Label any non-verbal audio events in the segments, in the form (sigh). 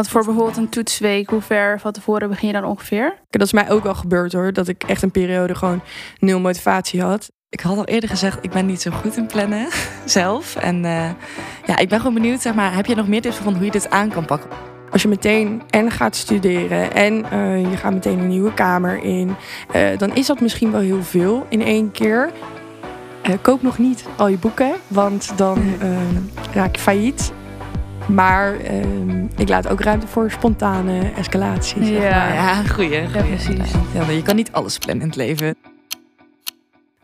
Want voor bijvoorbeeld een toetsweek, hoe ver van tevoren begin je dan ongeveer? Dat is mij ook wel gebeurd hoor. Dat ik echt een periode gewoon nul motivatie had. Ik had al eerder gezegd, ik ben niet zo goed in plannen (laughs) zelf. En uh, ja, ik ben gewoon benieuwd, zeg maar, heb je nog meer tips van hoe je dit aan kan pakken? Als je meteen en gaat studeren en uh, je gaat meteen een nieuwe kamer in, uh, dan is dat misschien wel heel veel in één keer. koop nog niet al je boeken, want dan raak je failliet. Maar uh, ik laat ook ruimte voor spontane escalaties. Ja, maar. ja goeie. Ja, precies. Ja, je kan niet alles plannen in het leven.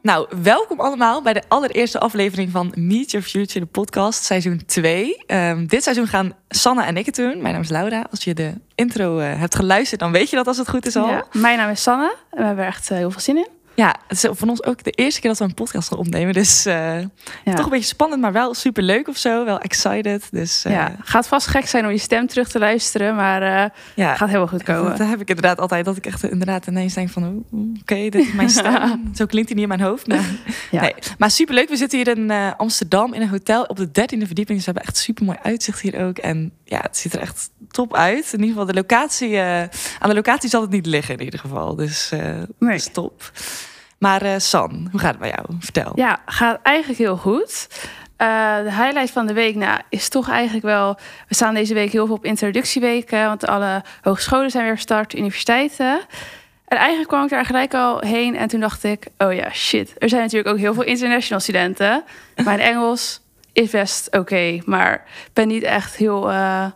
Nou, welkom allemaal bij de allereerste aflevering van Meet Your Future, de podcast, seizoen 2. Um, dit seizoen gaan Sanne en ik het doen. Mijn naam is Laura. Als je de intro uh, hebt geluisterd, dan weet je dat als het goed is al. Ja, mijn naam is Sanne en we hebben er echt uh, heel veel zin in. Ja, het is van ons ook de eerste keer dat we een podcast gaan opnemen. Dus uh, ja. toch een beetje spannend, maar wel super leuk of zo. Wel excited. Dus, uh, ja, gaat vast gek zijn om je stem terug te luisteren, maar uh, ja, gaat helemaal goed komen. Dat heb ik inderdaad altijd. Dat ik echt inderdaad ineens denk van, oké, okay, dit is mijn stem. (laughs) zo klinkt hij niet in mijn hoofd. Maar, (laughs) ja. nee. maar super leuk. We zitten hier in Amsterdam in een hotel op de dertiende verdieping. Dus we hebben echt super mooi uitzicht hier ook. En ja, het ziet er echt top uit. In ieder geval de locatie. aan de locatie zal het niet liggen in ieder geval. Dus nee. dat is top. Maar uh, San, hoe gaat het bij jou? Vertel. Ja, gaat eigenlijk heel goed. Uh, de highlight van de week nou, is toch eigenlijk wel... We staan deze week heel veel op introductieweken... want alle hogescholen zijn weer gestart, universiteiten. En eigenlijk kwam ik daar gelijk al heen en toen dacht ik... oh ja, shit. Er zijn natuurlijk ook heel veel international studenten. Mijn Engels is best oké, okay, maar ik ben niet echt heel... Uh,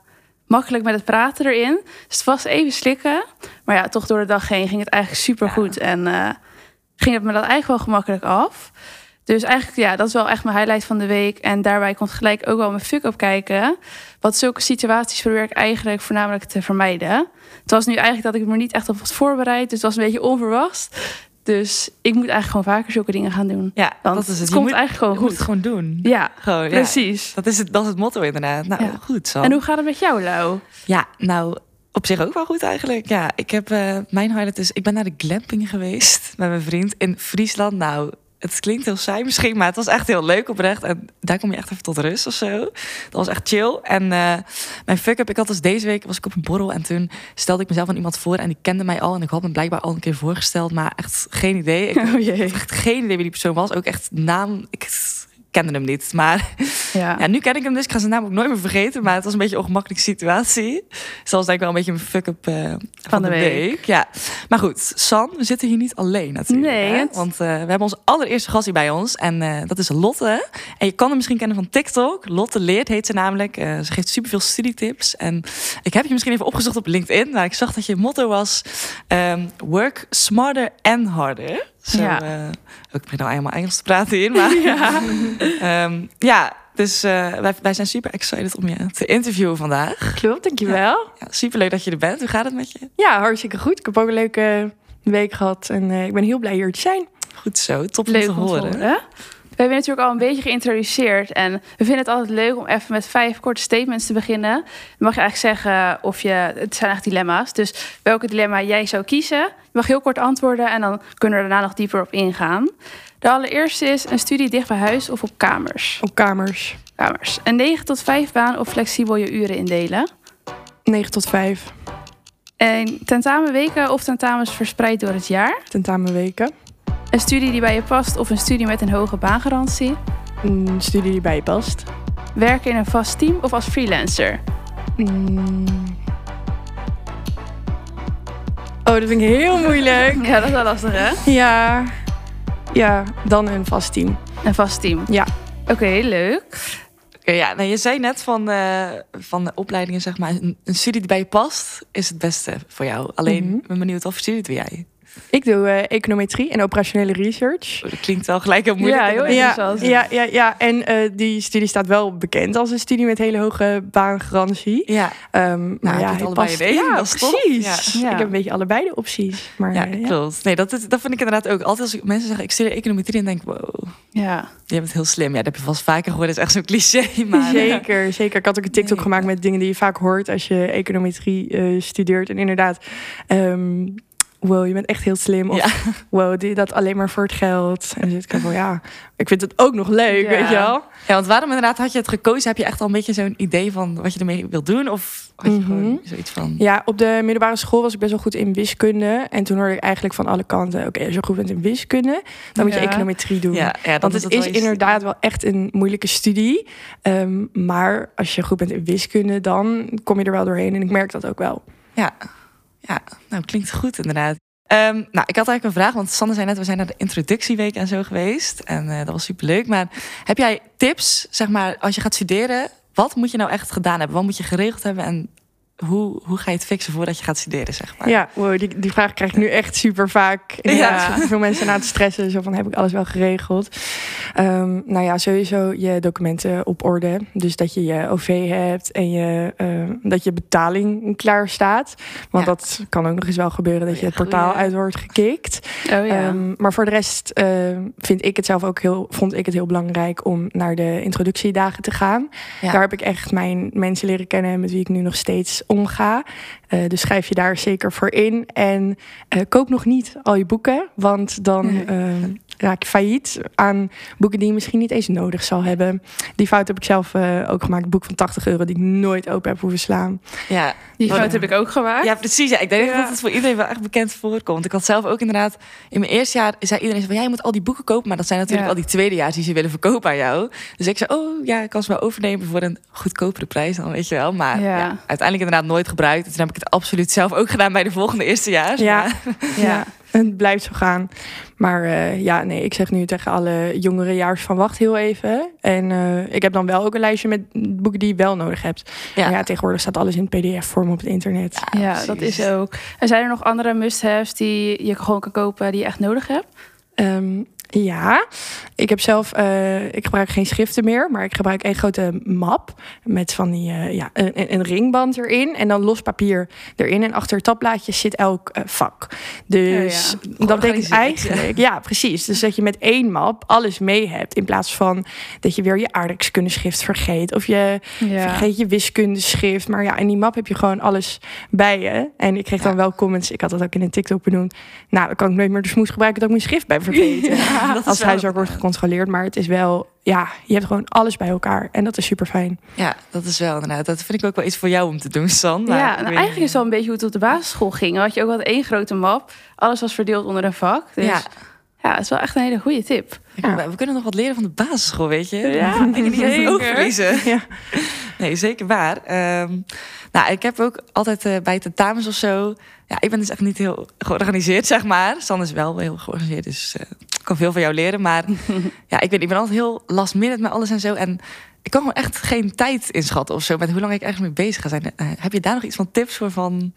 makkelijk met het praten erin. Dus het was even slikken. Maar ja, toch door de dag heen ging het eigenlijk super goed. Ja. En uh, ging het me dat eigenlijk wel gemakkelijk af. Dus eigenlijk, ja, dat is wel echt mijn highlight van de week. En daarbij komt gelijk ook wel mijn fuck-up kijken. Want zulke situaties probeer ik eigenlijk voornamelijk te vermijden. Het was nu eigenlijk dat ik me niet echt op was voorbereid. Dus het was een beetje onverwachts. Dus ik moet eigenlijk gewoon vaker zulke dingen gaan doen. Ja, Want dat is het. het komt moet, eigenlijk gewoon goed. moet het gewoon doen. Ja, gewoon, precies. Ja. Dat, is het, dat is het motto inderdaad. Nou, ja. goed zo. En hoe gaat het met jou, Lau? Ja, nou, op zich ook wel goed eigenlijk. Ja, ik heb uh, mijn highlight is, ik ben naar de glamping geweest (laughs) met mijn vriend in Friesland. Nou, het klinkt heel saai misschien, maar het was echt heel leuk oprecht. En daar kom je echt even tot rust of zo. Dat was echt chill. En uh, mijn fuck-up, ik had dus deze week, was ik op een borrel en toen stelde ik mezelf aan iemand voor en die kende mij al. En ik had me blijkbaar al een keer voorgesteld, maar echt geen idee. Ik (laughs) oh jee. had echt geen idee wie die persoon was. Ook echt naam, ik kende hem niet. Maar (laughs) ja. ja. nu ken ik hem dus. Ik ga zijn naam ook nooit meer vergeten. Maar het was een beetje een ongemakkelijke situatie. Zelfs denk ik wel een beetje een fuck-up uh, van, van, de, de week. week. Ja. Maar goed, San, we zitten hier niet alleen natuurlijk. Nee. Hè? Want uh, we hebben onze allereerste gast hier bij ons. En uh, dat is Lotte. En je kan hem misschien kennen van TikTok. Lotte Leert heet ze namelijk. ze geeft superveel studietips. En ik heb je misschien even opgezocht op LinkedIn. Maar ik zag dat je motto was... Um, work smarter and harder. Zo, ja. Ik begin nou helemaal Engels te praten hier, maar (laughs) (laughs) ja, um, ja dus uh, wij, wij zijn super excited om je te interviewen vandaag. Klopt, dankjewel. Ja, ja, super leuk dat je er bent. Hoe gaat het met je? Ja, hartstikke goed. Ik heb ook een leuke week gehad en uh, ik ben heel blij hier te zijn. Goed zo, top leuk om te horen. horen. We hebben natuurlijk al een beetje geïntroduceerd. En we vinden het altijd leuk om even met vijf korte statements te beginnen. Dan mag je eigenlijk zeggen of je. Het zijn echt dilemma's. Dus welke dilemma jij zou kiezen. Je mag heel kort antwoorden en dan kunnen we daarna nog dieper op ingaan. De allereerste is een studie dicht bij huis of op kamers. Op kamers. Kamers. Een 9 tot 5 baan of flexibel je uren indelen. 9 tot 5. En tentamenweken of tentamens verspreid door het jaar. Tentamenweken. Een studie die bij je past of een studie met een hoge baangarantie? Een studie die bij je past. Werken in een vast team of als freelancer? Mm. Oh, dat vind ik heel moeilijk. (laughs) ja, dat is wel lastig, hè? Ja. Ja, dan een vast team. Een vast team? Ja. Oké, okay, leuk. Okay, ja, nou, je zei net van, uh, van de opleidingen, zeg maar, een, een, studie die bij je past, is het beste voor jou. Alleen, mm -hmm. ben benieuwd, wat voor studie doe jij? Ik doe uh, econometrie en operationele research. Oh, dat klinkt wel gelijk heel moeilijk. Ja, heel ja, ja, ja, ja, en uh, die studie staat wel bekend als een studie met hele hoge baangarantie. Ja, um, nou, ja, hij past. Idee, ja, dat is precies. Ja. Ik heb een beetje allebei de opties. Maar, ja, uh, klopt. Nee, dat, dat vind ik inderdaad ook. Altijd als mensen zeggen, ik studeer econometrie, en denk ik, wow. Ja. Je bent heel slim. Ja, dat heb je vast vaker gehoord. Dat is echt zo'n cliché. (laughs) Maar, zeker, zeker. Ik had ook een TikTok nee, gemaakt met dingen die je vaak hoort als je econometrie studeert. En inderdaad... Um, wow, je bent echt heel slim. Of Ja. wow, doe je dat alleen maar voor het geld? En dan zit ik van, ja, ik vind het ook nog leuk, Ja. weet je wel? Ja, want waarom inderdaad had je het gekozen? Heb je echt al een beetje zo'n idee van wat je ermee wilt doen? Of had je Mhm. gewoon zoiets van... Ja, op de middelbare school was ik best wel goed in wiskunde. En toen hoorde ik eigenlijk van alle kanten, oké, als je goed bent in wiskunde, dan moet je econometrie doen. Want het is inderdaad wel echt een moeilijke studie. Ehm, maar als je goed bent in wiskunde, dan kom je er wel doorheen. En ik merk dat ook wel. Ja, ja nou klinkt goed inderdaad. Ehm, nou, ik had eigenlijk een vraag, want Sander zei net, we zijn naar de introductieweek en zo geweest. En eh, dat was superleuk. Maar heb jij tips, zeg maar, als je gaat studeren, wat moet je nou echt gedaan hebben? Wat moet je geregeld hebben en hoe, hoe ga je het fixen voordat je gaat studeren, zeg maar? Ja, wow, die, die vraag krijg ik nu echt super vaak. Ja. (laughs) Veel mensen na het stressen. Zo van, heb ik alles wel geregeld? Ehm, nou ja, sowieso je documenten op orde. Dus dat je je OV hebt en je, eh, dat je betaling klaar staat. Want Ja. dat kan ook nog eens wel gebeuren dat je het portaal uit wordt gekikt. Oh ja. Ehm, maar voor de rest vind ik het zelf ook heel, vond ik het heel belangrijk om naar de introductiedagen te gaan. Daar heb ik echt mijn mensen leren kennen met wie ik nu nog steeds omga. Eh, dus schrijf je daar zeker voor in. En eh, koop nog niet al je boeken, want dan Nee. Raak je failliet aan boeken die je misschien niet eens nodig zal hebben. Die fout heb ik zelf eh, ook gemaakt. Een boek van 80 euro die ik nooit open heb hoeven slaan. ja. Die fout ja. heb ik ook gemaakt. Ja, precies. Ja. Ik denk Ja. dat het voor iedereen wel echt bekend voorkomt. Ik had zelf ook inderdaad... In mijn eerste jaar zei iedereen van... Ja, je moet al die boeken kopen. Maar dat zijn natuurlijk Ja. al die tweedejaars die ze willen verkopen aan jou. Dus ik zei, oh ja, ik kan ze wel overnemen voor een goedkopere prijs dan, weet je wel. Maar Ja. ja. uiteindelijk inderdaad nooit gebruikt. En toen heb ik het absoluut zelf ook gedaan bij de volgende eerstejaars. Ja. Maar- Ja, (laughs) het blijft zo gaan. Maar eh, ja, nee, ik zeg nu tegen alle jongere jaars van wacht heel even. En eh, ik heb dan wel ook een lijstje met boeken die je wel nodig hebt. ja. Maar ja, tegenwoordig staat alles in pdf-vorm op het internet. Ja, dat is ook. En zijn er nog andere must-haves die je gewoon kan kopen die je echt nodig hebt? Ehm, ja, ik heb zelf, eh, ik gebruik geen schriften meer, maar ik gebruik één grote map met van die, eh, ja, een, een ringband erin en dan los papier erin. En achter het tabblaadje zit elk eh, vak. Dus Oh dat betekent Georganiseerd, eigenlijk, ja, precies. Dus dat je met één map alles mee hebt in plaats van dat je weer je aardrijkskundeschrift vergeet of je vergeet je wiskundeschrift. Maar ja, in die map heb je gewoon alles bij je. En ik kreeg dan wel comments. Ik had dat ook in een TikTok benoemd. Nou, dan kan ik nooit meer de smoes gebruiken dat ik mijn schrift ben vergeten. (laughs) Ja, (laughs) dat is Als huiswerk wordt gecontroleerd. Maar het is wel, ja, je hebt gewoon alles bij elkaar. En dat is super fijn. Ja, dat is wel inderdaad. Dat vind ik ook wel iets voor jou om te doen, San. Maar ja, ik nou, weet eigenlijk is niet. het wel een beetje hoe het op de basisschool ging. Dan had je ook wel één grote map. Alles was verdeeld onder een vak. Dus Ja. ja, het is wel echt een hele goede tip. Ja. We kunnen nog wat leren van de basisschool, weet je? Ja, ik niet zeker. ook verliezen. Ja. Nee, zeker waar. Ehm, nou, ik heb ook altijd eh, bij tentamens of zo... Ja, ik ben dus echt niet heel georganiseerd, zeg maar. San is wel heel georganiseerd, dus eh, kan veel van jou leren. Maar (laughs) ja, ik, weet, ik ben altijd heel last minute met alles en zo. En ik kan gewoon echt geen tijd inschatten of zo... met hoe lang ik eigenlijk mee bezig ga zijn. Eh, heb je daar nog iets van tips voor van...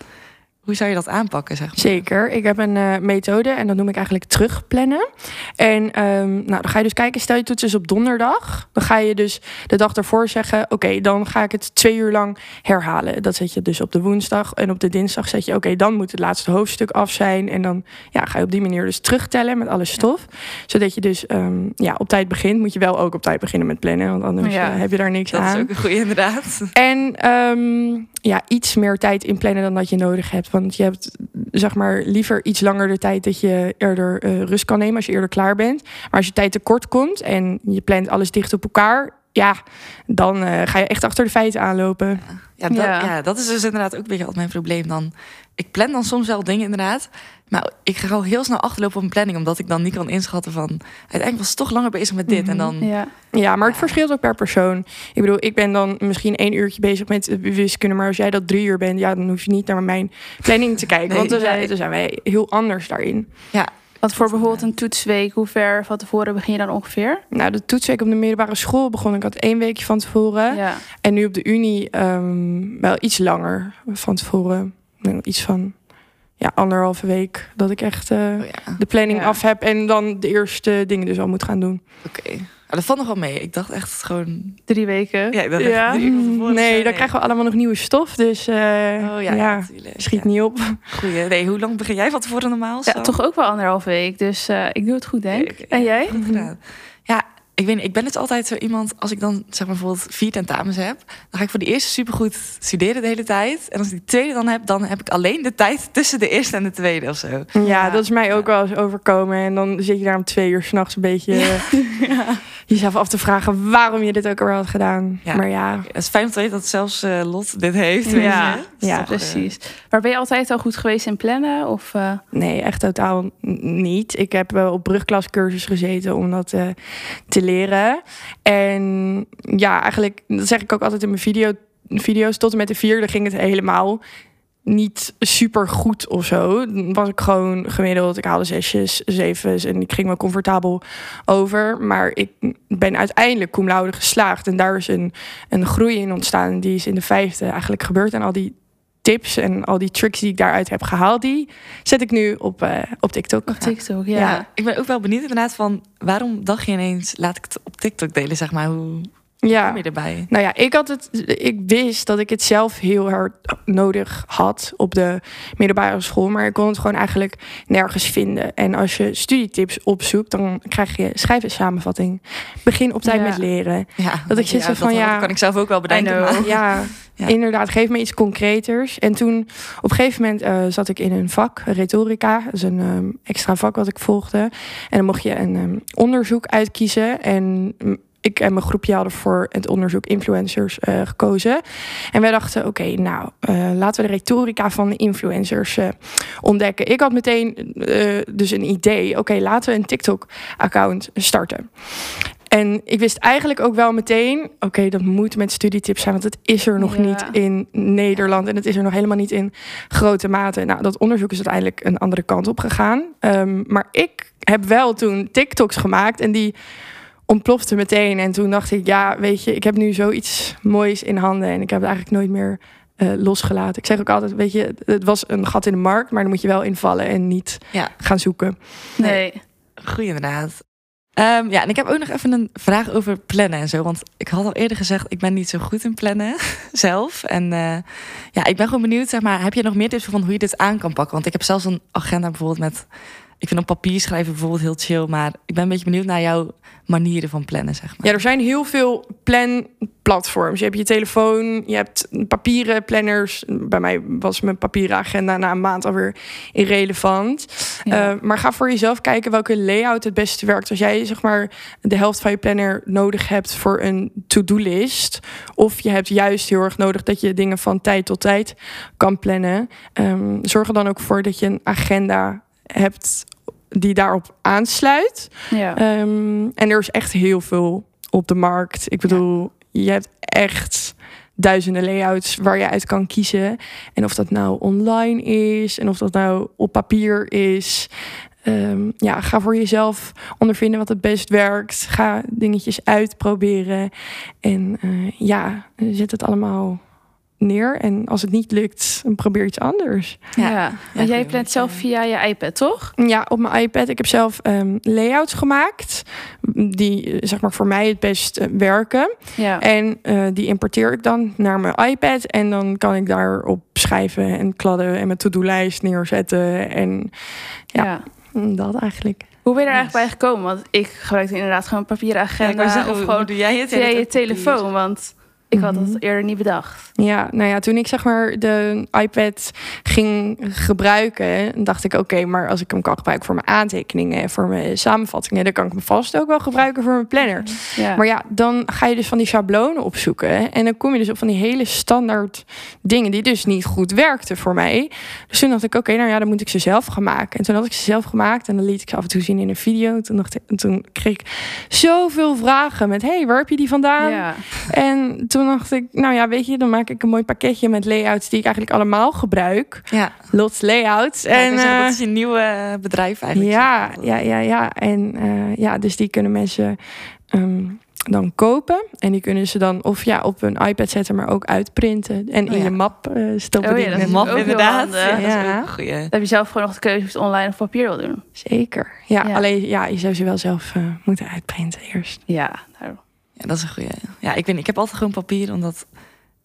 Hoe zou je dat aanpakken, zeg maar? Zeker. Ik heb een eh, methode en dat noem ik eigenlijk terugplannen. En ehm, nou, dan ga je dus kijken, stel je toets is op donderdag. Dan ga je dus de dag ervoor zeggen, oké, dan ga ik het twee uur lang herhalen. Dat zet je dus op de woensdag. En op de dinsdag zet je, oké, dan moet het laatste hoofdstuk af zijn. En dan ja, ga je op die manier dus terugtellen met alle stof. Zodat je dus ehm, ja, op tijd begint. Moet je wel ook op tijd beginnen met plannen, want anders Ja. eh, heb je daar niks Dat aan. is ook een goede, inderdaad. En ehm, ja, iets meer tijd inplannen dan dat je nodig hebt. Want je hebt zeg maar liever iets langer de tijd dat je eerder eh, rust kan nemen als je eerder klaar bent. Maar als je tijd tekort komt en je plant alles dicht op elkaar, ja, dan eh, ga je echt achter de feiten aanlopen. Ja dat, Ja. ja. dat is dus inderdaad ook een beetje altijd mijn probleem dan. Ik plan dan soms wel dingen inderdaad. Maar ik ga al heel snel achterlopen op een planning. Omdat ik dan niet kan inschatten van... Uiteindelijk was het toch langer bezig met dit. En dan... Ja. Ja, maar het verschilt ook per persoon. Ik bedoel, ik ben dan misschien één uurtje bezig met wiskunde. Maar als jij dat drie uur bent, ja, dan hoef je niet naar mijn planning te kijken. Nee. want dan zijn, Nee. dan zijn wij heel anders daarin. Want voor bijvoorbeeld een toetsweek, hoe ver van tevoren begin je dan ongeveer? Nou, de toetsweek op de middelbare school begon ik had één weekje van tevoren. Ja. En nu op de Unie ehm, wel iets langer van tevoren. Ik Iets van ja, anderhalve week dat ik echt eh, Oh ja, de planning Ja. af heb en dan de eerste dingen dus al moet gaan doen. oké. Maar dat valt nog wel mee. Ik dacht echt gewoon... Drie weken. Ja, ik dacht Ja. nee, zo. dan krijgen we allemaal nog nieuwe stof. Dus eh, Oh ja, ja, natuurlijk. schiet Ja. niet op. Goeie. Nee, hoe lang begin jij van tevoren normaal? Ja, Sam? toch ook wel anderhalf week. Dus eh, ik doe het goed, denk ik. En jij? Goed gedaan. Ja, ik weet niet, ik ben dus altijd zo iemand, als ik dan zeg maar bijvoorbeeld vier tentamens heb, dan ga ik voor de eerste supergoed studeren de hele tijd. En als ik die tweede dan heb, dan heb ik alleen de tijd tussen de eerste en de tweede of zo. Ja, dat is mij ook wel eens overkomen. En dan zit je daar om twee uur s'nachts een beetje (laughs) jezelf af te vragen waarom je dit ook al had gedaan. Ja. Maar ja, Het is fijn om te weten dat zelfs eh, Lot dit heeft. Ja, ja, toch, eh, Precies. Maar ben je altijd al goed geweest in plannen? Of, eh, nee, echt totaal niet. Ik heb wel op brugklascursus gezeten om dat eh, te leren. En ja, eigenlijk, dat zeg ik ook altijd in mijn video, video's, tot en met de vierde ging het helemaal niet super goed of zo. Was ik gewoon gemiddeld. Ik haalde zesjes, zevens en ik ging wel comfortabel over. Maar ik ben uiteindelijk cum laude geslaagd. En daar is een, een groei in ontstaan. Die is in de vijfde eigenlijk gebeurd. En al die tips en al die tricks die ik daaruit heb gehaald... die zet ik nu op, eh, op TikTok. op TikTok? Ja. Ja. Ik ben ook wel benieuwd inderdaad van waarom dacht je ineens, laat ik het op TikTok delen, zeg maar. Hoe Ja. kom je erbij? Nou ja, ik had het. Ik wist dat ik het zelf heel hard nodig had op de middelbare school, maar ik kon het gewoon eigenlijk nergens vinden. En als je studietips opzoekt, dan krijg je schrijf een samenvatting. Begin op tijd Ja. met leren. Ja, Dat ik zit zo van, dat ja, kan ik zelf ook wel bedenken. Maar, Ja, (laughs) Ja. inderdaad, geef me iets concreters. En toen op een gegeven moment eh, zat ik in een vak, retorica, dat is een ehm, extra vak wat ik volgde. En dan mocht je een ehm, onderzoek uitkiezen. En mm, ik en mijn groepje hadden voor het onderzoek influencers eh, gekozen. En wij dachten, oké, nou, eh, laten we de retorica van de influencers eh, ontdekken. Ik had meteen dus een idee. Oké, laten we een TikTok-account starten. En ik wist eigenlijk ook wel meteen, oké, dat moet met studietips zijn, want het is er nog Ja. niet in Nederland en het is er nog helemaal niet in grote mate. Nou, dat onderzoek is uiteindelijk een andere kant op gegaan. Ehm, maar ik heb wel toen TikToks gemaakt en die ontplofte meteen. En toen dacht ik, ja, weet je, ik heb nu zoiets moois in handen en ik heb het eigenlijk nooit meer eh, losgelaten. Ik zeg ook altijd, weet je, het was een gat in de markt, maar dan moet je wel invallen en niet Ja. gaan zoeken. Nee. Goeie inderdaad. Ehm, ja, en ik heb ook nog even een vraag over plannen en zo. Want ik had al eerder gezegd, ik ben niet zo goed in plannen (laughs) zelf. En eh, ja, ik ben gewoon benieuwd, zeg maar, heb je nog meer tips van hoe je dit aan kan pakken? Want ik heb zelfs een agenda bijvoorbeeld met... Ik vind op papier schrijven bijvoorbeeld heel chill. Maar ik ben een beetje benieuwd naar jouw manieren van plannen, zeg maar. Ja, er zijn heel veel planplatforms. Je hebt je telefoon, je hebt papieren planners. Bij mij was mijn papieren agenda na een maand alweer irrelevant. Ja. Eh, maar ga voor jezelf kijken welke layout het beste werkt. Als jij zeg maar de helft van je planner nodig hebt voor een to-do-list, of je hebt juist heel erg nodig dat je dingen van tijd tot tijd kan plannen, ehm, zorg er dan ook voor dat je een agenda hebt die daarop aansluit. ja. Ehm, en er is echt heel veel op de markt. Ik bedoel, je hebt echt duizenden layouts waar je uit kan kiezen. En of dat nou online is en of dat nou op papier is. Ehm, ja, ga voor jezelf ondervinden wat het best werkt. Ga dingetjes uitproberen. En eh, ja, zet het allemaal neer. En als het niet lukt, dan probeer iets anders. ja. Ja. Want jij plant zelf via je iPad, toch? Ja, op mijn iPad. Ik heb zelf ehm, layouts gemaakt. Die eh, zeg maar voor mij het best eh, werken. Ja. En eh, die importeer ik dan naar mijn iPad. En dan kan ik daarop schrijven en kladden en mijn to-do-lijst neerzetten. En ja. ja. dat eigenlijk. Hoe ben je er eigenlijk bij gekomen? Want ik gebruikte inderdaad gewoon een papieren Ja, ik agenda. zeggen, of hoe- gewoon doe jij het? via je telefoon. Want ik had Mhm. dat eerder niet bedacht. Ja, nou ja, toen ik zeg maar de iPad ging gebruiken, dacht ik: oké, maar als ik hem kan gebruiken voor mijn aantekeningen en voor mijn samenvattingen, dan kan ik hem vast ook wel gebruiken voor mijn planner. Ja. Maar ja, dan ga je dus van die schablonen opzoeken. En dan kom je dus op van die hele standaard dingen die dus niet goed werkten voor mij. Dus toen dacht ik, oké, nou ja, dan moet ik ze zelf gaan maken. En toen had ik ze zelf gemaakt en dan liet ik ze af en toe zien in een video. Toen, dacht ik, en toen kreeg ik zoveel vragen met, hey, waar heb je die vandaan? ja. En toen dacht ik, nou ja, weet je, dan maak ik een mooi pakketje met layouts die ik eigenlijk allemaal gebruik. Ja, Lots layouts. en, en eh, dat is je nieuwe eh, bedrijf eigenlijk. ja, ja, ja, ja. En eh, ja, dus die kunnen mensen ehm, dan kopen. En die kunnen ze dan of ja, op hun iPad zetten, maar ook uitprinten. En Oh in ja. je map stoppen. Oh ja, dat is map ook inderdaad. Ja, dat is. Dan heb je zelf gewoon nog de keuze of je het online of papier wil doen. Zeker. Ja, Ja. alleen ja, je zou ze wel zelf moeten uitprinten eerst. Ja, nou, Dat is een goeie. Ja, ik niet, ik heb altijd gewoon papier, omdat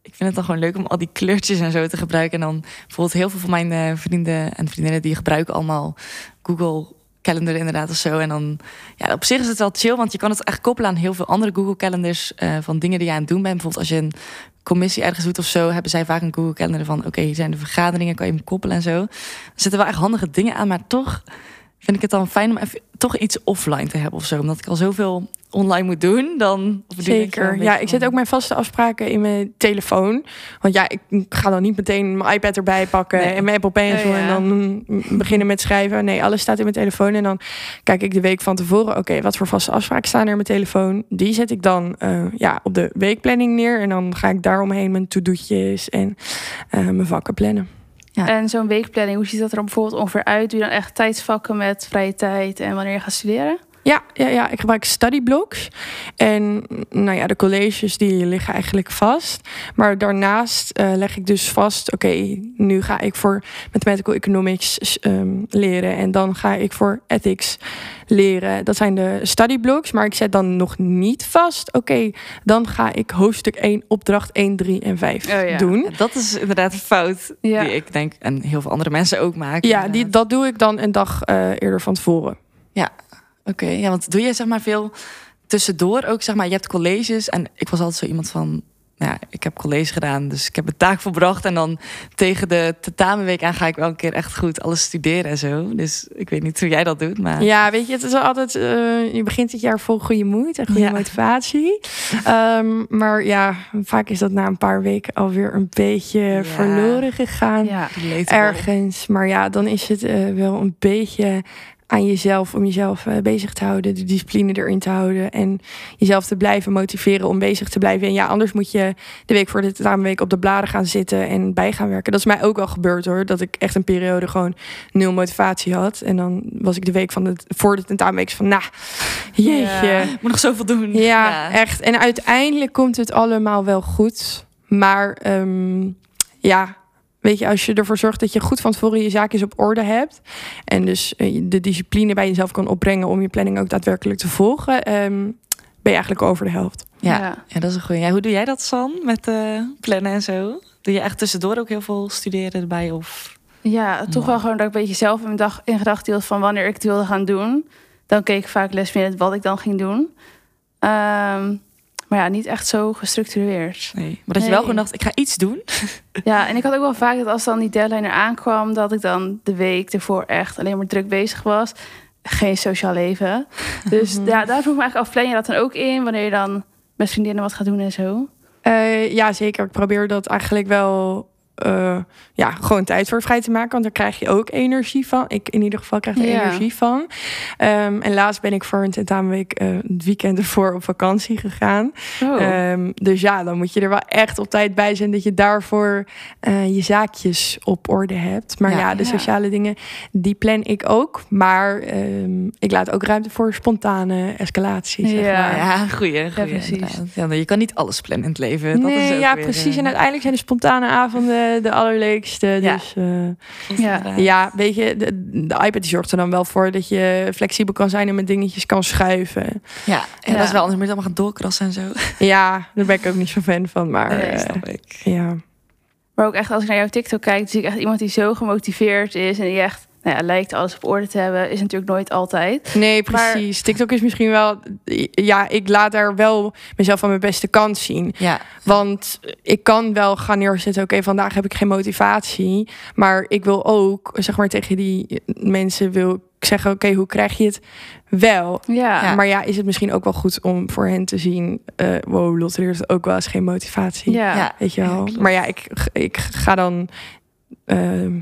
ik vind het dan gewoon leuk om al die kleurtjes en zo te gebruiken. En dan bijvoorbeeld heel veel van mijn eh, vrienden en vriendinnen die gebruiken allemaal Google Calendar inderdaad of zo. En dan, ja, op zich is het wel chill, want je kan het echt koppelen aan heel veel andere Google Calendars uh, van dingen die je aan het doen bent. Bijvoorbeeld als je een commissie ergens doet of zo, hebben zij vaak een Google Calendar van, oké, hier zijn de vergaderingen, kan je hem koppelen en zo. Er zitten wel echt handige dingen aan, maar toch vind ik het dan fijn om even toch iets offline te hebben of zo. Omdat ik al zoveel online moet doen, dan... Zeker. ja, ik zet ook mijn vaste afspraken in mijn telefoon. Want ja, ik ga dan niet meteen mijn iPad erbij pakken en mijn Apple Pencil oh, en dan beginnen met schrijven. Nee, alles staat in mijn telefoon en dan kijk ik de week van tevoren. Oké, wat voor vaste afspraken staan er in mijn telefoon? Die zet ik dan uh, ja, op de weekplanning neer en dan ga ik daaromheen mijn to-do'tjes en uh, mijn vakken plannen. En zo'n weekplanning, hoe ziet dat er bijvoorbeeld ongeveer uit? Doe je dan echt tijdsvakken met vrije tijd en wanneer je gaat studeren? Ja, ja, ja, ik gebruik studyblocks. En nou ja, de colleges die liggen eigenlijk vast. Maar daarnaast uh, leg ik dus vast... oké, nu ga ik voor mathematical economics um, leren... en dan ga ik voor ethics leren. Dat zijn de studyblocks. Maar ik zet dan nog niet vast... oké, dan ga ik hoofdstuk 1, opdracht 1, 3 en 5 oh, ja. doen. Dat is inderdaad een fout ja. die ik denk... en heel veel andere mensen ook maken. Ja, die, dat doe ik dan een dag uh, eerder van tevoren. Ja, Oké, ja, want doe je zeg maar veel tussendoor ook, zeg maar, je hebt colleges en ik was altijd zo iemand van, nou ja, ik heb college gedaan, dus ik heb een taak volbracht en dan tegen de tentamenweek aan ga ik wel een keer echt goed alles studeren en zo. Dus ik weet niet hoe jij dat doet, maar ja, weet je, het is altijd, uh, je begint het jaar vol goede moed en goede motivatie, um, maar ja, vaak is dat na een paar weken alweer een beetje ja. verloren gegaan, ja. ergens. Maar ja, dan is het uh, wel een beetje aan jezelf om jezelf uh, bezig te houden, de discipline erin te houden en jezelf te blijven motiveren om bezig te blijven. En ja, anders moet je de week voor de tentamenweek op de bladen gaan zitten en bij gaan werken. Dat is mij ook al gebeurd hoor, dat ik echt een periode gewoon nul motivatie had. En dan was ik de week van de, voor de tentamenweek van, nou, jeetje. Ja, moet nog zoveel doen. Ja, ja, echt. En uiteindelijk komt het allemaal wel goed. Maar um, ja, Weet je, als je ervoor zorgt dat je goed van tevoren je zaakjes op orde hebt. En dus eh, de discipline bij jezelf kan opbrengen om je planning ook daadwerkelijk te volgen. Um, ben je eigenlijk over de helft. Ja, ja. dat is een goede. Ja, hoe doe jij dat, San, met uh, plannen en zo? Doe je echt tussendoor ook heel veel studeren erbij? Of... Ja, toch wel gewoon dat ik een beetje zelf in mijn dag in gedachten hield van wanneer ik het wilde gaan doen. Dan keek ik vaak les wat ik dan ging doen. Um, maar ja, niet echt zo gestructureerd. Nee, maar dat je wel gewoon dacht, ik ga iets doen. Ja, en ik had ook wel (laughs) vaak dat als dan die deadline er aankwam... dat ik dan de week ervoor echt alleen maar druk bezig was. Geen sociaal leven. Dus ja, daar vroeg me eigenlijk af, plan je dat dan ook in... wanneer je dan met vriendinnen wat gaat doen en zo? Uh, ja, zeker. Ik probeer dat eigenlijk wel uh, ja, gewoon tijd voor vrij te maken. Want daar krijg je ook energie van. Ik in ieder geval krijg er energie van. Um, en laatst ben ik voor een tentamenweek uh, het weekend ervoor op vakantie gegaan. Oh. Um, dus ja, dan moet je er wel echt op tijd bij zijn dat je daarvoor uh, je zaakjes op orde hebt. Maar ja, ja de sociale dingen, die plan ik ook. Maar um, ik laat ook ruimte voor spontane escalatie. Zeg ja. maar. ja, goeie. goeie ja, precies. Ja, je kan niet alles plannen in het leven. Nee, dat is ja, precies. En uiteindelijk zijn de spontane avonden de allerleukste. Dus uh, ja. ja, weet je, de, de, iPad zorgt er dan wel voor dat je flexibel kan zijn en met dingetjes kan schuiven. Ja, en dat is wel anders moet je allemaal gaan doorkrassen en zo. (laughs) Ja, daar ben ik ook niet zo fan van, maar nee, uh, ik. Ja. Maar ook echt als ik naar jouw TikTok kijk, zie ik echt iemand die zo gemotiveerd is en die echt nou ja, lijkt alles op orde te hebben, is natuurlijk nooit altijd. Nee, precies. TikTok is misschien wel. Ja, ik laat daar wel mezelf van mijn beste kant zien. Ja. Want ik kan wel gaan neerzetten. Oké, vandaag heb ik geen motivatie. Maar ik wil ook, zeg maar, tegen die mensen wil ik zeggen: Oké, hoe krijg je het wel? Ja. Maar ja, is het misschien ook wel goed om voor hen te zien: uh, Wow, Lotte leert ook wel eens geen motivatie. Ja. Weet je wel. maar ja, ik, ik ga dan uh,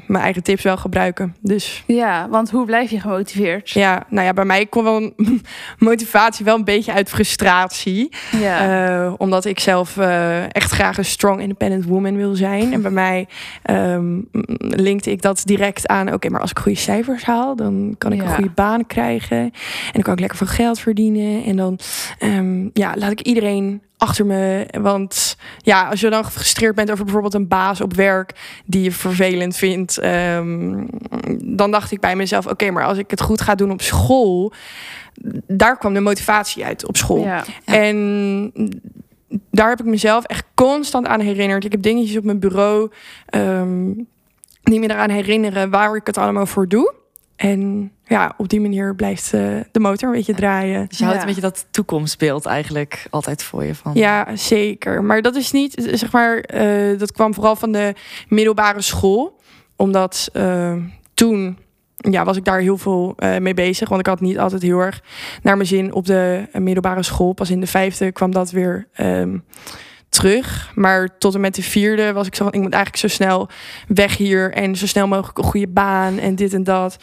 mijn eigen tips wel gebruiken. Dus. Ja, want hoe blijf je gemotiveerd? Ja, nou ja, bij mij komt wel (laughs) motivatie wel een beetje uit frustratie. Ja. Uh, omdat ik zelf uh, echt graag een strong independent woman wil zijn. En bij (laughs) mij um, linkte ik dat direct aan. Oké, maar als ik goede cijfers haal, dan kan ik ja. een goede baan krijgen. En dan kan ik lekker veel geld verdienen. En dan um, ja, laat ik iedereen achter me. Want ja, als je dan gefrustreerd bent over bijvoorbeeld een baas op werk die je vervelend vindt, um, dan dacht ik bij mezelf: oké, maar als ik het goed ga doen op school, daar kwam de motivatie uit op school. Ja. En daar heb ik mezelf echt constant aan herinnerd. Ik heb dingetjes op mijn bureau um, die me eraan herinneren waar ik het allemaal voor doe. En ja, op die manier blijft eh, de motor een beetje draaien. Dus je houdt Ja. een beetje dat toekomstbeeld eigenlijk altijd voor je van. Ja, zeker. Maar dat is niet, zeg maar, eh, dat kwam vooral van de middelbare school. Omdat eh, toen ja, was ik daar heel veel mee bezig. Want ik had niet altijd heel erg naar mijn zin op de middelbare school. Pas in de vijfde kwam dat weer ehm, terug. Maar tot en met de vierde was ik zo van... ik moet eigenlijk zo snel weg hier... en zo snel mogelijk een goede baan en dit en dat.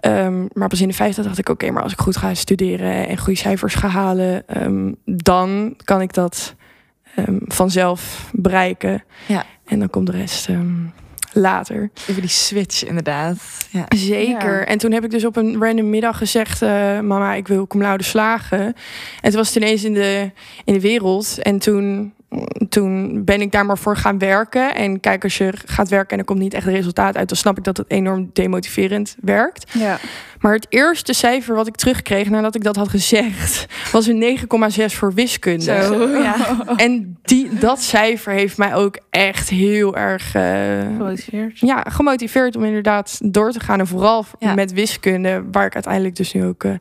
Ehm, maar pas in de vijfde dacht ik... oké, maar als ik goed ga studeren en goede cijfers ga halen... ehm, dan kan ik dat ehm, vanzelf bereiken. Ja. En dan komt de rest later. Even die switch inderdaad. Ja. Zeker. Ja. En toen heb ik dus op een random middag gezegd... eh, mama, ik wil cum laude slagen. En toen was het ineens in de, in de wereld. En toen, toen ben ik daar maar voor gaan werken. En kijk, als je gaat werken en er komt niet echt resultaat uit... dan snap ik dat het enorm demotiverend werkt. Ja. Maar het eerste cijfer wat ik terugkreeg nadat ik dat had gezegd... was een 9,6 voor wiskunde. Zo. Ja. (laughs) En die, dat cijfer heeft mij ook echt heel erg... eh, Gemotiveerd. ja, gemotiveerd om inderdaad door te gaan. En vooral Ja. met wiskunde, waar ik uiteindelijk dus nu ook eh,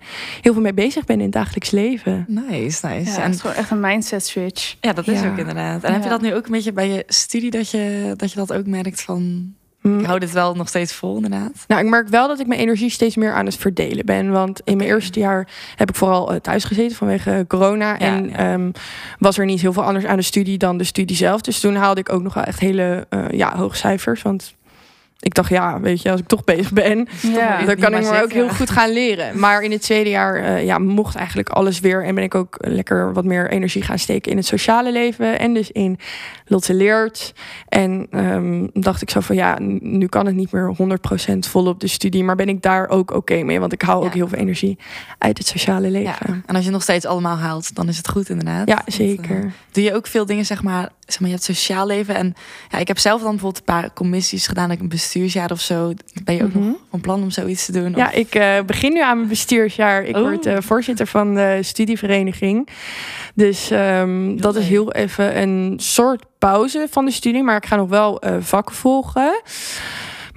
heel veel mee bezig ben in het dagelijks leven. Nice, nice. Ja, en het is gewoon echt een mindset switch. ja, dat is Ja. ook inderdaad. En heb je dat nu ook een beetje bij je studie dat je dat, je dat ook merkt van... Mm. Ik hou dit wel nog steeds vol inderdaad. Nou, ik merk wel dat ik mijn energie steeds meer aan het verdelen ben. Want in mijn eerste jaar heb ik vooral eh, thuis gezeten vanwege corona. en ja. ehm, was er niet heel veel anders aan de studie dan de studie zelf. Dus toen haalde ik ook nog wel echt hele eh, ja, hoge cijfers. Want ik dacht, ja, weet je, als ik toch bezig ben, Ja. Dan kan ik maar maar ook heel goed gaan leren. Maar in het tweede jaar eh, ja, mocht eigenlijk alles weer. En ben ik ook lekker wat meer energie gaan steken in het sociale leven. En dus in Lotte Leert. En ehm, dacht ik zo van ja, nu kan het niet meer 100% volop de studie. Maar ben ik daar ook oké mee? Want ik hou ook Ja. heel veel energie uit het sociale Ja. leven. En als je nog steeds allemaal haalt, dan is het goed inderdaad. Ja, Want, eh, zeker. doe je ook veel dingen, zeg maar, zeg maar, je hebt sociaal leven. En ja, ik heb zelf dan bijvoorbeeld een paar commissies gedaan, like een bestuursjaar of zo. Ben je ook Mhm. nog van plan om zoiets te doen? Ja, Of- ik eh, begin nu aan mijn bestuursjaar. Ik Oh. word eh, voorzitter van de studievereniging. Dus ehm, dat is heel even een soort pauze van de studie. Maar ik ga nog wel eh, vakken volgen.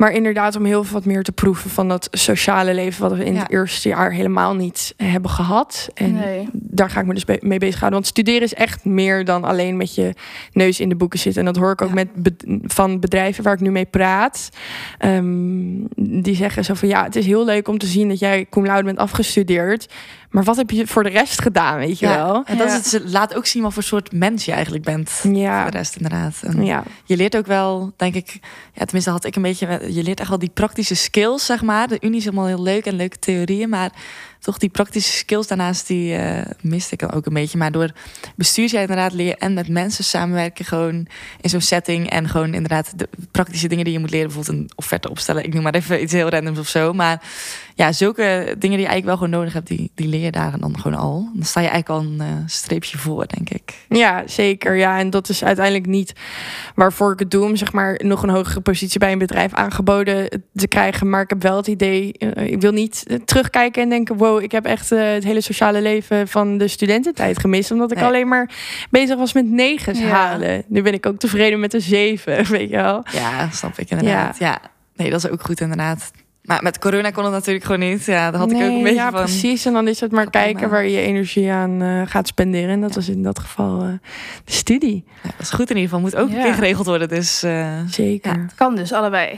Maar inderdaad om heel veel wat meer te proeven van dat sociale leven... wat we in Ja. het eerste jaar helemaal niet hebben gehad. En Nee. daar ga ik me dus mee bezighouden. Want studeren is echt meer dan alleen met je neus in de boeken zitten. En dat hoor ik ook Ja. met be- van bedrijven waar ik nu mee praat. Ehm, die zeggen zo van ja, het is heel leuk om te zien dat jij cum laude bent afgestudeerd. Maar wat heb je voor de rest gedaan, weet je Ja, wel? En dat Ja. is het, laat ook zien wat voor soort mens je eigenlijk bent. Ja. Voor de rest inderdaad. En Ja, Je leert ook wel, denk ik, ja, tenminste had ik een beetje, je leert echt wel die praktische skills, zeg maar. De Unie is helemaal heel leuk en leuke theorieën, maar toch die praktische skills daarnaast, die eh, miste ik dan ook een beetje. Maar door bestuursjaar inderdaad leer je en met mensen samenwerken gewoon in zo'n setting en gewoon inderdaad de praktische dingen die je moet leren, bijvoorbeeld een offerte opstellen. Ik noem maar even iets heel randoms of zo, maar ja, zulke dingen die je eigenlijk wel gewoon nodig hebt, die, die leer je daar dan gewoon al. Dan sta je eigenlijk al een eh, streepje voor, denk ik. ja, zeker. Ja, en dat is uiteindelijk niet waarvoor ik het doe. Om zeg maar nog een hogere positie bij een bedrijf aangeboden te krijgen. Maar ik heb wel het idee, eh, ik wil niet terugkijken en denken... wow, ik heb echt eh, het hele sociale leven van de studententijd gemist. Omdat ik Nee. alleen maar bezig was met negens Ja. halen. Nu ben ik ook tevreden met een zeven, (laughs) weet je wel. Ja, snap ik inderdaad. Ja. nee, dat is ook goed inderdaad. Maar met corona kon het natuurlijk gewoon niet. Ja, daar had ik ook een beetje ja, van. precies. En dan is het maar kijken waar je je energie aan eh, gaat spenderen. En dat Ja. was in dat geval eh, de studie. Ja, dat is goed in ieder geval. Moet ook een Ja. keer geregeld worden. Dus eh, Zeker. Het kan dus allebei.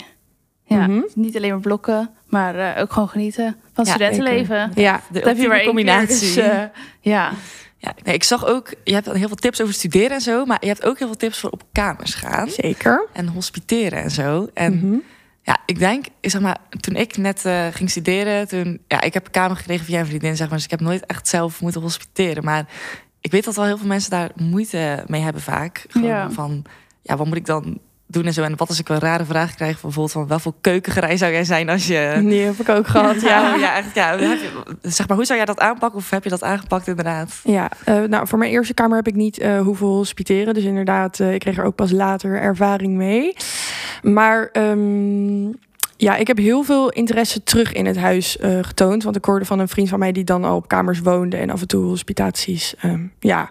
Ja, Mhm. niet alleen maar blokken, maar eh, ook gewoon genieten van Ja, studentenleven. Ja, de Dat heb je maar combinatie. dus, eh, ja. ja, nee, ik zag ook, je hebt heel veel tips over studeren en zo. Maar je hebt ook heel veel tips voor op kamers gaan. zeker. En hospiteren en zo. En Mhm. ja, ik denk, zeg maar, toen ik net eh, ging studeren, toen, ja, ik heb een kamer gekregen via een vriendin, zeg maar. Dus ik heb nooit echt zelf moeten hospiteren. Maar ik weet dat wel heel veel mensen daar moeite mee hebben vaak. Gewoon Ja. van, ja, wat moet ik dan doen en zo. En wat als ik een rare vraag krijg, bijvoorbeeld van, welke keukengerij zou jij zijn als je... Die heb ik ook gehad, ja. Ja, (laughs) ja, echt, ja. Zeg maar, hoe zou jij dat aanpakken? Of heb je dat aangepakt inderdaad? Ja, eh, nou voor mijn eerste kamer heb ik niet eh, hoeven hospiteren. Dus inderdaad, eh, ik kreeg er ook pas later ervaring mee. Maar ehm, ja, ik heb heel veel interesse terug in het huis getoond. Want ik hoorde van een vriend van mij die dan al op kamers woonde en af en toe hospitaties. ehm, ja,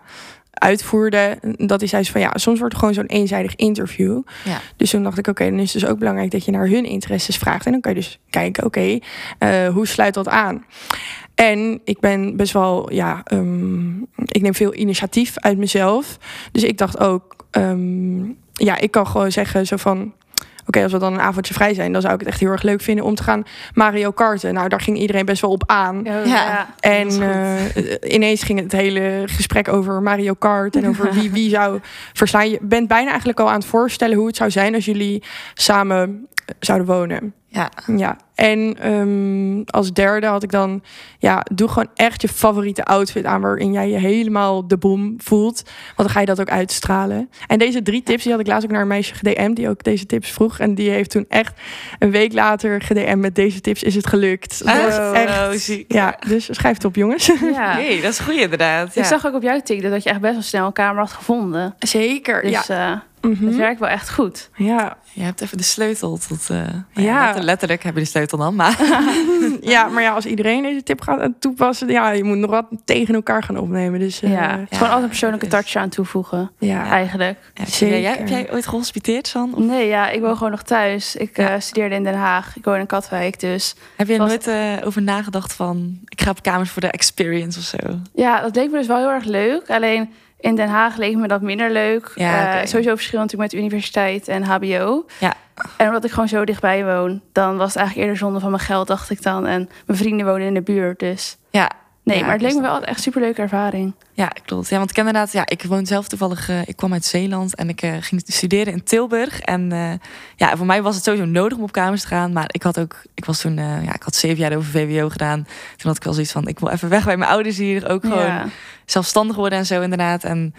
uitvoerde, dat is juist van ja, soms wordt het gewoon zo'n eenzijdig interview. Ja. Dus toen dacht ik, oké, dan is het dus ook belangrijk dat je naar hun interesses vraagt. En dan kan je dus kijken, oké, eh, hoe sluit dat aan? En ik ben best wel, ja, ehm, ik neem veel initiatief uit mezelf. Dus ik dacht ook, ehm, ja, ik kan gewoon zeggen zo van. Oké, als we dan een avondje vrij zijn, dan zou ik het echt heel erg leuk vinden om te gaan Mario karten. Nou, daar ging iedereen best wel op aan. Ja. En eh, ineens ging het hele gesprek over Mario Kart en over wie (laughs) wie zou verslaan. Je bent bijna eigenlijk al aan het voorstellen hoe het zou zijn als jullie samen zouden wonen. Ja. Ja, en ehm, als derde had ik dan, ja, doe gewoon echt je favoriete outfit aan waarin jij je helemaal de bom voelt. Want dan ga je dat ook uitstralen. En deze drie tips, die had ik laatst ook naar een meisje gedm'd die ook deze tips vroeg. En die heeft toen echt een week later gedm'd met deze tips is het gelukt. Dat was Oh, echt, ja, dus schrijf het op jongens. Ja. (laughs) Nee, dat is goed inderdaad. Ja. Ik zag ook op jouw TikTok dat je echt best wel snel een kamer had gevonden. Zeker, Dus ja. Eh Mhm. het werkt wel echt goed. ja. Je hebt even de sleutel tot... eh, Ja. ja. letter- letterlijk heb je de sleutel dan, maar... (laughs) (laughs) ja, maar ja, als iedereen deze tip gaat toepassen, ja, je moet nog wat tegen elkaar gaan opnemen. Dus eh, ja. Gewoon altijd een persoonlijke dus- touch aan toevoegen, ja. eigenlijk. Ja, Zeker. Jij, heb jij ooit gehospiteerd, San? Of Nee, ja, ik woon gewoon nog thuis. Ik Ja. eh, studeerde in Den Haag. Ik woon in Katwijk, dus... heb je er Was- nooit eh, over nagedacht van... Ik ga op kamers voor de experience of zo? Ja, dat leek me dus wel heel erg leuk. Alleen in Den Haag leek me dat minder leuk. Ja, Eh, sowieso verschil natuurlijk met universiteit en HBO. Ja. En omdat ik gewoon zo dichtbij woon, dan was het eigenlijk eerder zonde van mijn geld, dacht ik dan. En mijn vrienden wonen in de buurt, dus Ja, nee. Ja, maar het leek me dus- wel echt superleuke ervaring. Ja, klopt. Ja, want ik ken inderdaad, ja, ik woon zelf toevallig, eh, ik kwam uit Zeeland en ik eh, ging studeren in Tilburg. En eh, ja, voor mij was het sowieso nodig om op kamers te gaan. Maar ik had ook, ik was toen, ja, ik had zeven jaar over VWO gedaan. Toen had ik wel zoiets van, ik wil even weg bij mijn ouders hier. Ook gewoon Ja. zelfstandig worden en zo inderdaad. En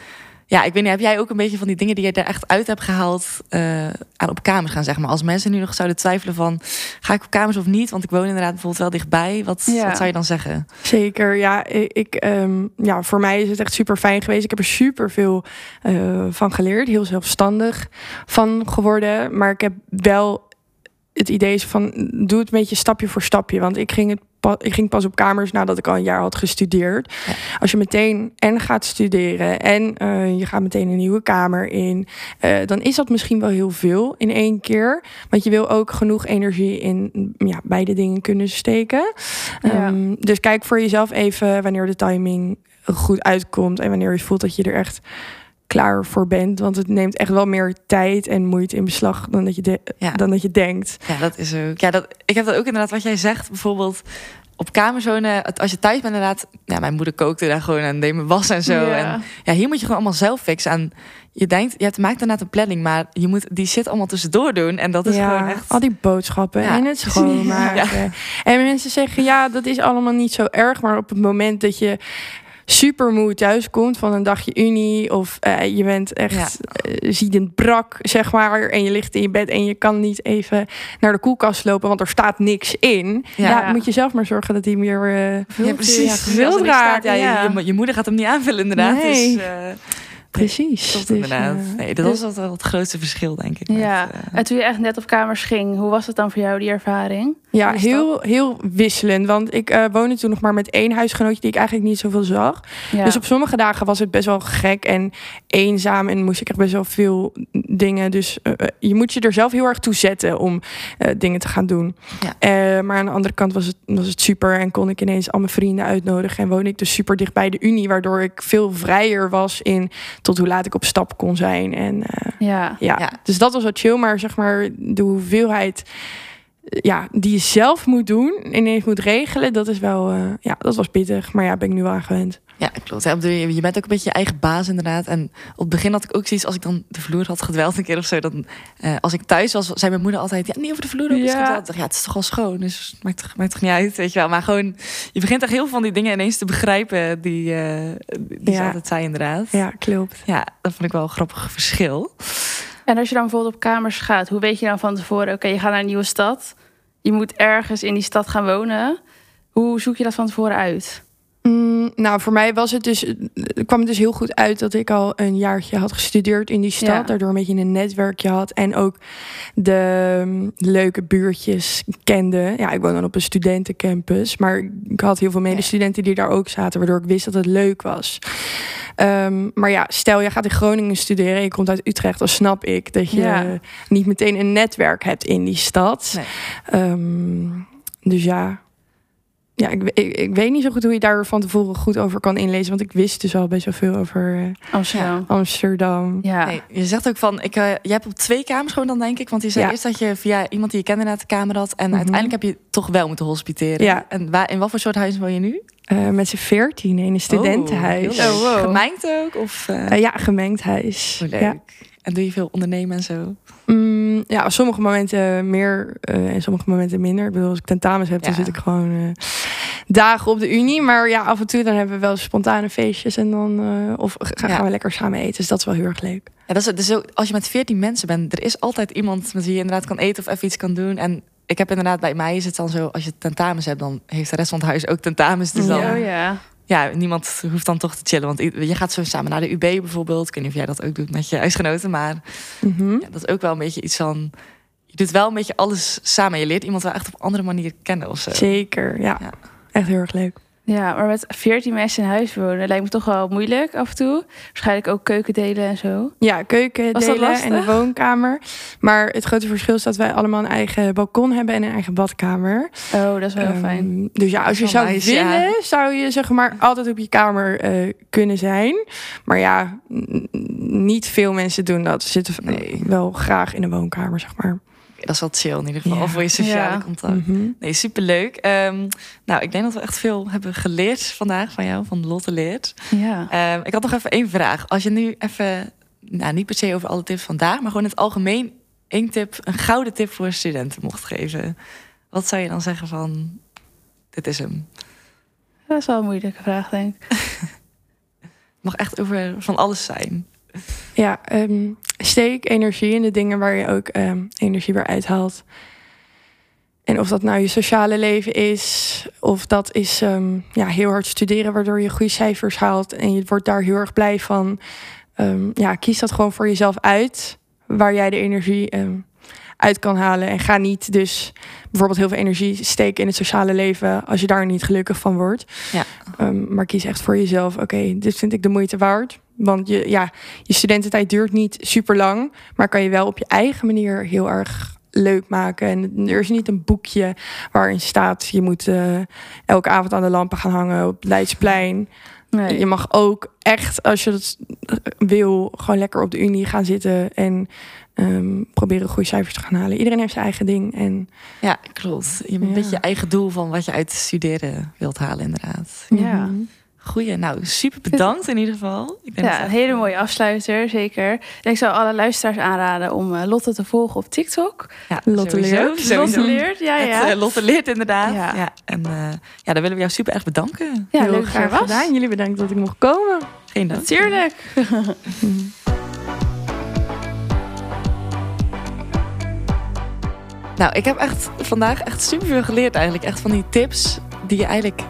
ja, ik weet niet, heb jij ook een beetje van die dingen die je er echt uit hebt gehaald eh, aan op kamers gaan, zeg maar. Als mensen nu nog zouden twijfelen van, ga ik op kamers of niet? Want ik woon inderdaad bijvoorbeeld wel dichtbij. Wat, Ja. wat zou je dan zeggen? Zeker, ja, ik, ehm, ja, voor mij is het echt super fijn geweest. Ik heb er super veel eh, van geleerd, heel zelfstandig van geworden. Maar ik heb wel het idee is van doe het een beetje stapje voor stapje. Want ik ging, het ik ging pas op kamers nadat ik al een jaar had gestudeerd. Ja. Als je meteen en gaat studeren en eh, je gaat meteen een nieuwe kamer in, eh, dan is dat misschien wel heel veel in één keer. Want je wil ook genoeg energie in ja, beide dingen kunnen steken. Ja. Ehm, dus kijk voor jezelf even wanneer de timing goed uitkomt en wanneer je voelt dat je er echt klaar voor bent. Want het neemt echt wel meer tijd en moeite in beslag dan dat je, de- Ja. dan dat je denkt. Ja, dat is ook. Ja, dat, ik heb dat ook inderdaad wat jij zegt. Bijvoorbeeld op het- Als je thuis bent inderdaad. Ja, mijn moeder kookte daar gewoon en deed me was en zo. Ja. En ja, hier moet je gewoon allemaal zelf fixen. En je denkt, je hebt, maakt inderdaad een planning. Maar je moet die shit allemaal tussendoor doen. En dat is ja, gewoon echt... al die boodschappen Ja. en het schoonmaken. (laughs) En mensen zeggen, ja, dat is allemaal niet zo erg. Maar op het moment dat je super moe thuis komt van een dagje unie... of eh, je bent echt eh, ziedend brak, zeg maar... en je ligt in je bed en je kan niet even naar de koelkast lopen... want er staat niks in. Ja. Ja, moet je zelf maar zorgen dat die meer... eh, Ja, precies. Ja, staat, raakt, Ja, je- ja. Moeder gaat hem niet aanvullen inderdaad. Nee. Dus, precies. Dus, inderdaad. nee, dat was wel wel het grootste verschil, denk ik. met, Ja, eh, en toen je echt net op kamers ging, hoe was het dan voor jou, die ervaring? Ja, heel, heel wisselend. Want ik eh, woonde toen nog maar met één huisgenootje die ik eigenlijk niet zoveel zag. Ja. Dus op sommige dagen was het best wel gek en eenzaam. En moest ik echt best wel veel dingen. Dus eh, je moet je er zelf heel erg toe zetten om eh, dingen te gaan doen. Ja. Eh, maar aan de andere kant was het, was het super. En kon ik ineens al mijn vrienden uitnodigen. En woonde ik dus super dicht bij de Unie. Waardoor ik veel vrijer was in tot hoe laat ik op stap kon zijn. En eh, ja. ja. Ja. dus dat was wat chill. Maar zeg maar, de hoeveelheid ja, die je zelf moet doen, ineens moet regelen, dat is wel, eh, ja, dat was pittig. Maar ja, ben ik nu wel aan gewend. Ja, klopt. Je bent ook een beetje je eigen baas inderdaad. En op het begin had ik ook zoiets, als ik dan de vloer had gedweld een keer of zo. Dan, eh, als ik thuis was, zei mijn moeder altijd, ja, niet over de vloer eens Ja. Ja, het is toch wel schoon, dus het maakt, toch- maakt toch niet uit, weet je wel. Maar gewoon, je begint echt heel veel van die dingen ineens te begrijpen die, eh, die ze Ja. altijd zei inderdaad. Ja, klopt. Ja, dat vond ik wel een grappig verschil. En als je dan bijvoorbeeld op kamers gaat, hoe weet je dan van tevoren, oké, je gaat naar een nieuwe stad. Je moet ergens in die stad gaan wonen. Hoe zoek je dat van tevoren uit? Mm, nou, voor mij was het dus, eh, kwam het dus heel goed uit dat ik al een jaartje had gestudeerd in die stad. Ja. Daardoor een beetje een netwerkje had. En ook de mm, leuke buurtjes kende. Ja, ik woon dan op een studentencampus. Maar ik had heel veel medestudenten die daar ook zaten. Waardoor ik wist dat het leuk was. Ehm, maar ja, stel je gaat in Groningen studeren en je komt uit Utrecht, dan snap ik dat je Ja. niet meteen een netwerk hebt in die stad. Nee. Ehm, dus ja. Ja, ik, ik, ik weet niet zo goed hoe je daar van tevoren goed over kan inlezen. Want ik wist dus al best wel veel over eh, Amsterdam. Amsterdam. Ja. Nee, je zegt ook van, ik, eh, jij hebt op twee kamers gewoon dan denk ik. Want je zei Ja. eerst dat je via iemand die je kende naar de kamer had. En Mhm. uiteindelijk heb je toch wel moeten hospiteren. Ja. En waar, in wat voor soort huis woon je nu? Eh, met z'n veertien in een studentenhuis. Oh, leuk. Oh, wow. Gemengd ook? Of, eh, Eh, ja, gemengd huis. hoe leuk. Ja. En doe je veel ondernemen en zo? Mm, ja, op sommige momenten meer eh, en sommige momenten minder. Ik bedoel, als ik tentamens heb, dan zit ik gewoon eh, dagen op de unie. Maar ja, af en toe dan hebben we wel spontane feestjes en dan eh, of ga- gaan Ja. we lekker samen eten. Dus dat is wel heel erg leuk. Ja, dat is, dus ook, als je met 14 mensen bent, er is altijd iemand met wie je inderdaad kan eten of even iets kan doen. En ik heb inderdaad bij mij is het dan zo, als je tentamens hebt, dan heeft de rest van het huis ook tentamens. Dus dan, Oh ja. ja. niemand hoeft dan toch te chillen. Want je gaat zo samen naar de UB bijvoorbeeld. Ik weet niet of jij dat ook doet met je huisgenoten, maar Mhm. ja, dat is ook wel een beetje iets van. Je doet wel een beetje alles samen. Je leert iemand wel echt op een andere manier kennen of zo. Zeker, ja. Ja. Echt heel erg leuk. Ja, maar met 14 mensen in huis wonen lijkt me toch wel moeilijk af en toe. Waarschijnlijk ook keuken delen en zo. Ja, keuken delen en de woonkamer. Maar het grote verschil is dat wij allemaal een eigen balkon hebben en een eigen badkamer. Oh, dat is wel heel Ehm, fijn. Dus ja, als je zou nice, ja. willen, zou je zeg maar altijd op je kamer eh, kunnen zijn. Maar ja, niet veel mensen doen dat. Ze zitten Nee. wel graag in de woonkamer, zeg maar. Dat is wel chill in ieder geval. Ja. Voor je sociale Ja. contact. Mhm. Nee, superleuk. Ehm nou, ik denk dat we echt veel hebben geleerd vandaag van jou, van Lotte Leert. Ja. Ehm, ik had nog even één vraag. Als je nu even, nou niet per se over alle tips vandaag, maar gewoon in het algemeen één tip, een gouden tip voor studenten mocht geven. Wat zou je dan zeggen van, dit is hem? Dat is wel een moeilijke vraag, denk ik. Het (laughs) mag echt over van alles zijn. Ja, ehm, steek energie in de dingen waar je ook ehm, energie weer uithaalt. En of dat nou je sociale leven is, of dat is ehm, ja, heel hard studeren, waardoor je goede cijfers haalt en je wordt daar heel erg blij van. Ja, kies dat gewoon voor jezelf uit, waar jij de energie uit kan halen. En ga niet dus bijvoorbeeld heel veel energie steken in het sociale leven als je daar niet gelukkig van wordt. Ja. Maar kies echt voor jezelf. Oké, dit vind ik de moeite waard. Want je, ja, je studententijd duurt niet super lang, maar kan je wel op je eigen manier heel erg leuk maken. En er is niet een boekje waarin staat je moet eh, elke avond aan de lampen gaan hangen op het Leidsplein. Nee. Je mag ook echt, als je dat wil, gewoon lekker op de unie gaan zitten en ehm, proberen goede cijfers te gaan halen. Iedereen heeft zijn eigen ding. En Ja, klopt. Je hebt een beetje je eigen doel van wat je uit studeren wilt halen, inderdaad. Ja. Mhm. Goeie, nou super bedankt in ieder geval. Ik denk Ja, dat een het hele mooie afsluiter, zeker. En ik zou alle luisteraars aanraden om eh, Lotte te volgen op TikTok. Ja, Lotte sowieso, Leert. sowieso. Lotte leert, ja, Het, ja. eh, Lotte leert inderdaad. Ja. Ja. en eh, ja, dan willen we jou super erg bedanken. ja, heel leuk graag was. gedaan. Jullie bedankt dat ik mocht komen. Geen dank. Natuurlijk. (laughs) Nou, ik heb echt vandaag echt superveel geleerd eigenlijk. Echt van die tips die je eigenlijk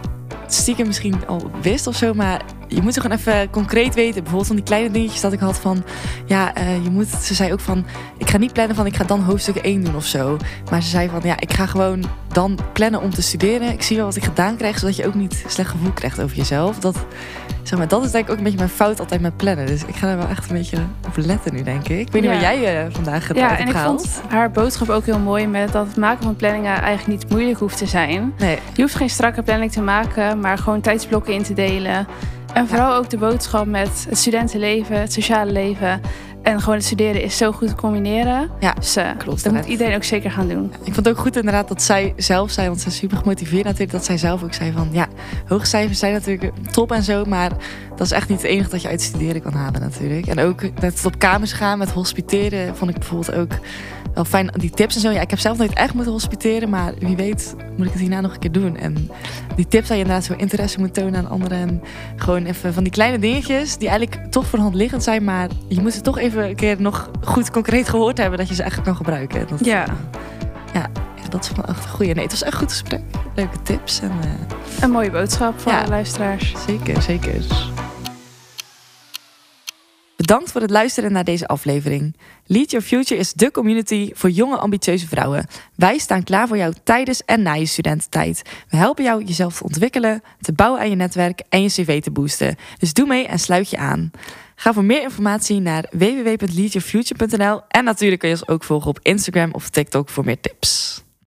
stiekem misschien al wist of zo. Maar je moet ze gewoon even concreet weten. Bijvoorbeeld van die kleine dingetjes dat ik had van... Ja, eh, je moet... Ze zei ook van... Ik ga niet plannen van ik ga dan hoofdstuk 1 doen of zo. Maar ze zei van ja, ik ga gewoon dan plannen om te studeren. Ik zie wel wat ik gedaan krijg. Zodat je ook niet slecht gevoel krijgt over jezelf. Dat, zeg maar, dat is denk ik ook een beetje mijn fout altijd met plannen. Dus ik ga er wel echt een beetje op letten nu, denk ik. Ik weet niet Ja. wat jij eh, vandaag gedaan Ja, hebt en ik vond haar boodschap ook heel mooi met dat het maken van planningen eigenlijk niet moeilijk hoeft te zijn. Nee, Je hoeft geen strakke planning te maken, maar gewoon tijdsblokken in te delen. En vooral ook de boodschap met het studentenleven, het sociale leven. En gewoon het studeren is zo goed te combineren. Ja, dus eh, klopt, dat moet iedereen ook zeker gaan doen. Ik vond het ook goed inderdaad dat zij zelf zei, want ze is super gemotiveerd natuurlijk, dat zij zelf ook zei van ja, hoge cijfers zijn natuurlijk top en zo, maar dat is echt niet het enige dat je uit studeren kan halen natuurlijk. En ook net op kamers gaan met hospiteren vond ik bijvoorbeeld ook wel fijn, die tips en zo. Ja, ik heb zelf nooit echt moeten hospiteren, maar wie weet moet ik het hierna nog een keer doen. En die tips dat je inderdaad zo interesse moet tonen aan anderen en gewoon even van die kleine dingetjes die eigenlijk toch voor de hand liggend zijn, maar je moet ze toch even een keer nog goed concreet gehoord hebben dat je ze eigenlijk kan gebruiken. Dat, Ja. ja, dat is wel echt een goeie. Nee, het was echt een goed gesprek. Leuke tips. En, eh, Een mooie boodschap voor Ja. alle luisteraars. zeker, zeker. Bedankt voor het luisteren naar deze aflevering. Lead Your Future is de community voor jonge ambitieuze vrouwen. Wij staan klaar voor jou tijdens en na je studententijd. We helpen jou jezelf te ontwikkelen, te bouwen aan je netwerk en je cv te boosten. Dus doe mee en sluit je aan. Ga voor meer informatie naar www.leadyourfuture.nl en natuurlijk kun je ons ook volgen op Instagram of TikTok voor meer tips.